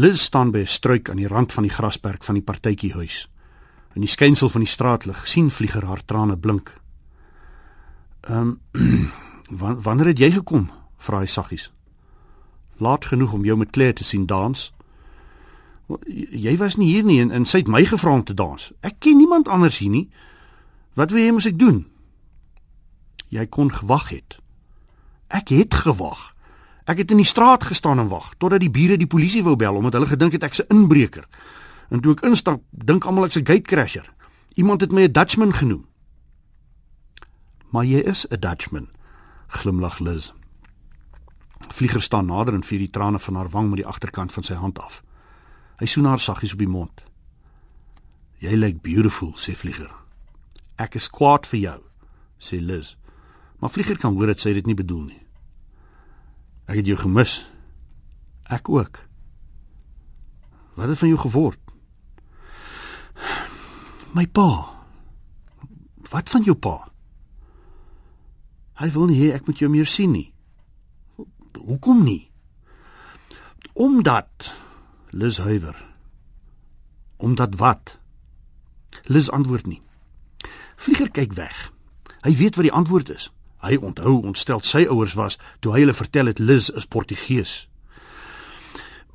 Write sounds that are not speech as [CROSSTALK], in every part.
Liz staan by 'n struik aan die rand van die grasperk van die partytjiehuis. In die skynsel van die straatlig sien vlieger haar trane blink. Ehm [CLEARS THROAT] um, wanneer het jy gekom? vra hy saggies. Laat genoeg om jou met Claire te sien dans. Jy was nie hier nie en, en sy het my gevra om te dans. Ek ken niemand anders hier nie. Wat wil jy moet ek doen? Jy kon gewag het. Ek het gewag. Ek het in die straat gestaan en wag totdat die bure die polisie wou bel omdat hulle gedink het ek's 'n inbreker. En toe ek instap, dink almal ek's 'n gatecrasher. Iemand het my 'n Dutchman genoem. Maar jy is 'n Dutchman, glimlag Liz. Vlieger staan nader en vier die trane van haar wang met die agterkant van sy hand af. Hy soen haar saggies op die mond. Jy lyk beautiful, sê Vlieger. Ek is kwaad vir jou, sê Liz. Maar Vlieger kan hoor dat sy dit nie bedoel nie. Ek het jou gemis. Ek ook. Wat het van jou geword? My pa. Wat van jou pa? Hy wil nie hê ek moet jou meer sien nie. Hoekom nie? Omdat Liz huiwer. Omdat wat? Liz antwoord nie. Vlieger kyk weg. Hy weet wat die antwoord is. Hy onthou ontstel sy ouers was toe hy hulle vertel het Liz is Portugees.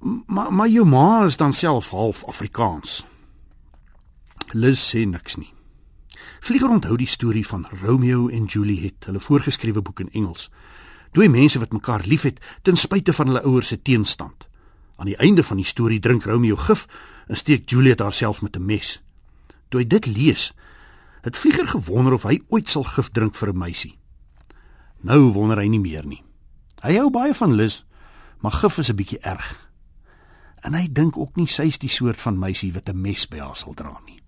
Maar maar jou ma is dan self half Afrikaans. Liz sê niks nie. Vlieger onthou die storie van Romeo en Juliet, hulle voorgeskrewe boek in Engels. Twee mense wat mekaar liefhet ten spyte van hulle ouers se teenstand. Aan die einde van die storie drink Romeo gif en steek Juliet haarself met 'n mes. Toe hy dit lees, het Vlieger gewonder of hy ooit sal gif drink vir 'n meisie. Nou wonder hy nie meer nie. Hy hou baie van Liz, maar gif is 'n bietjie erg. En hy dink ook nie sy is die soort van meisie wat 'n mes by haar sal dra nie.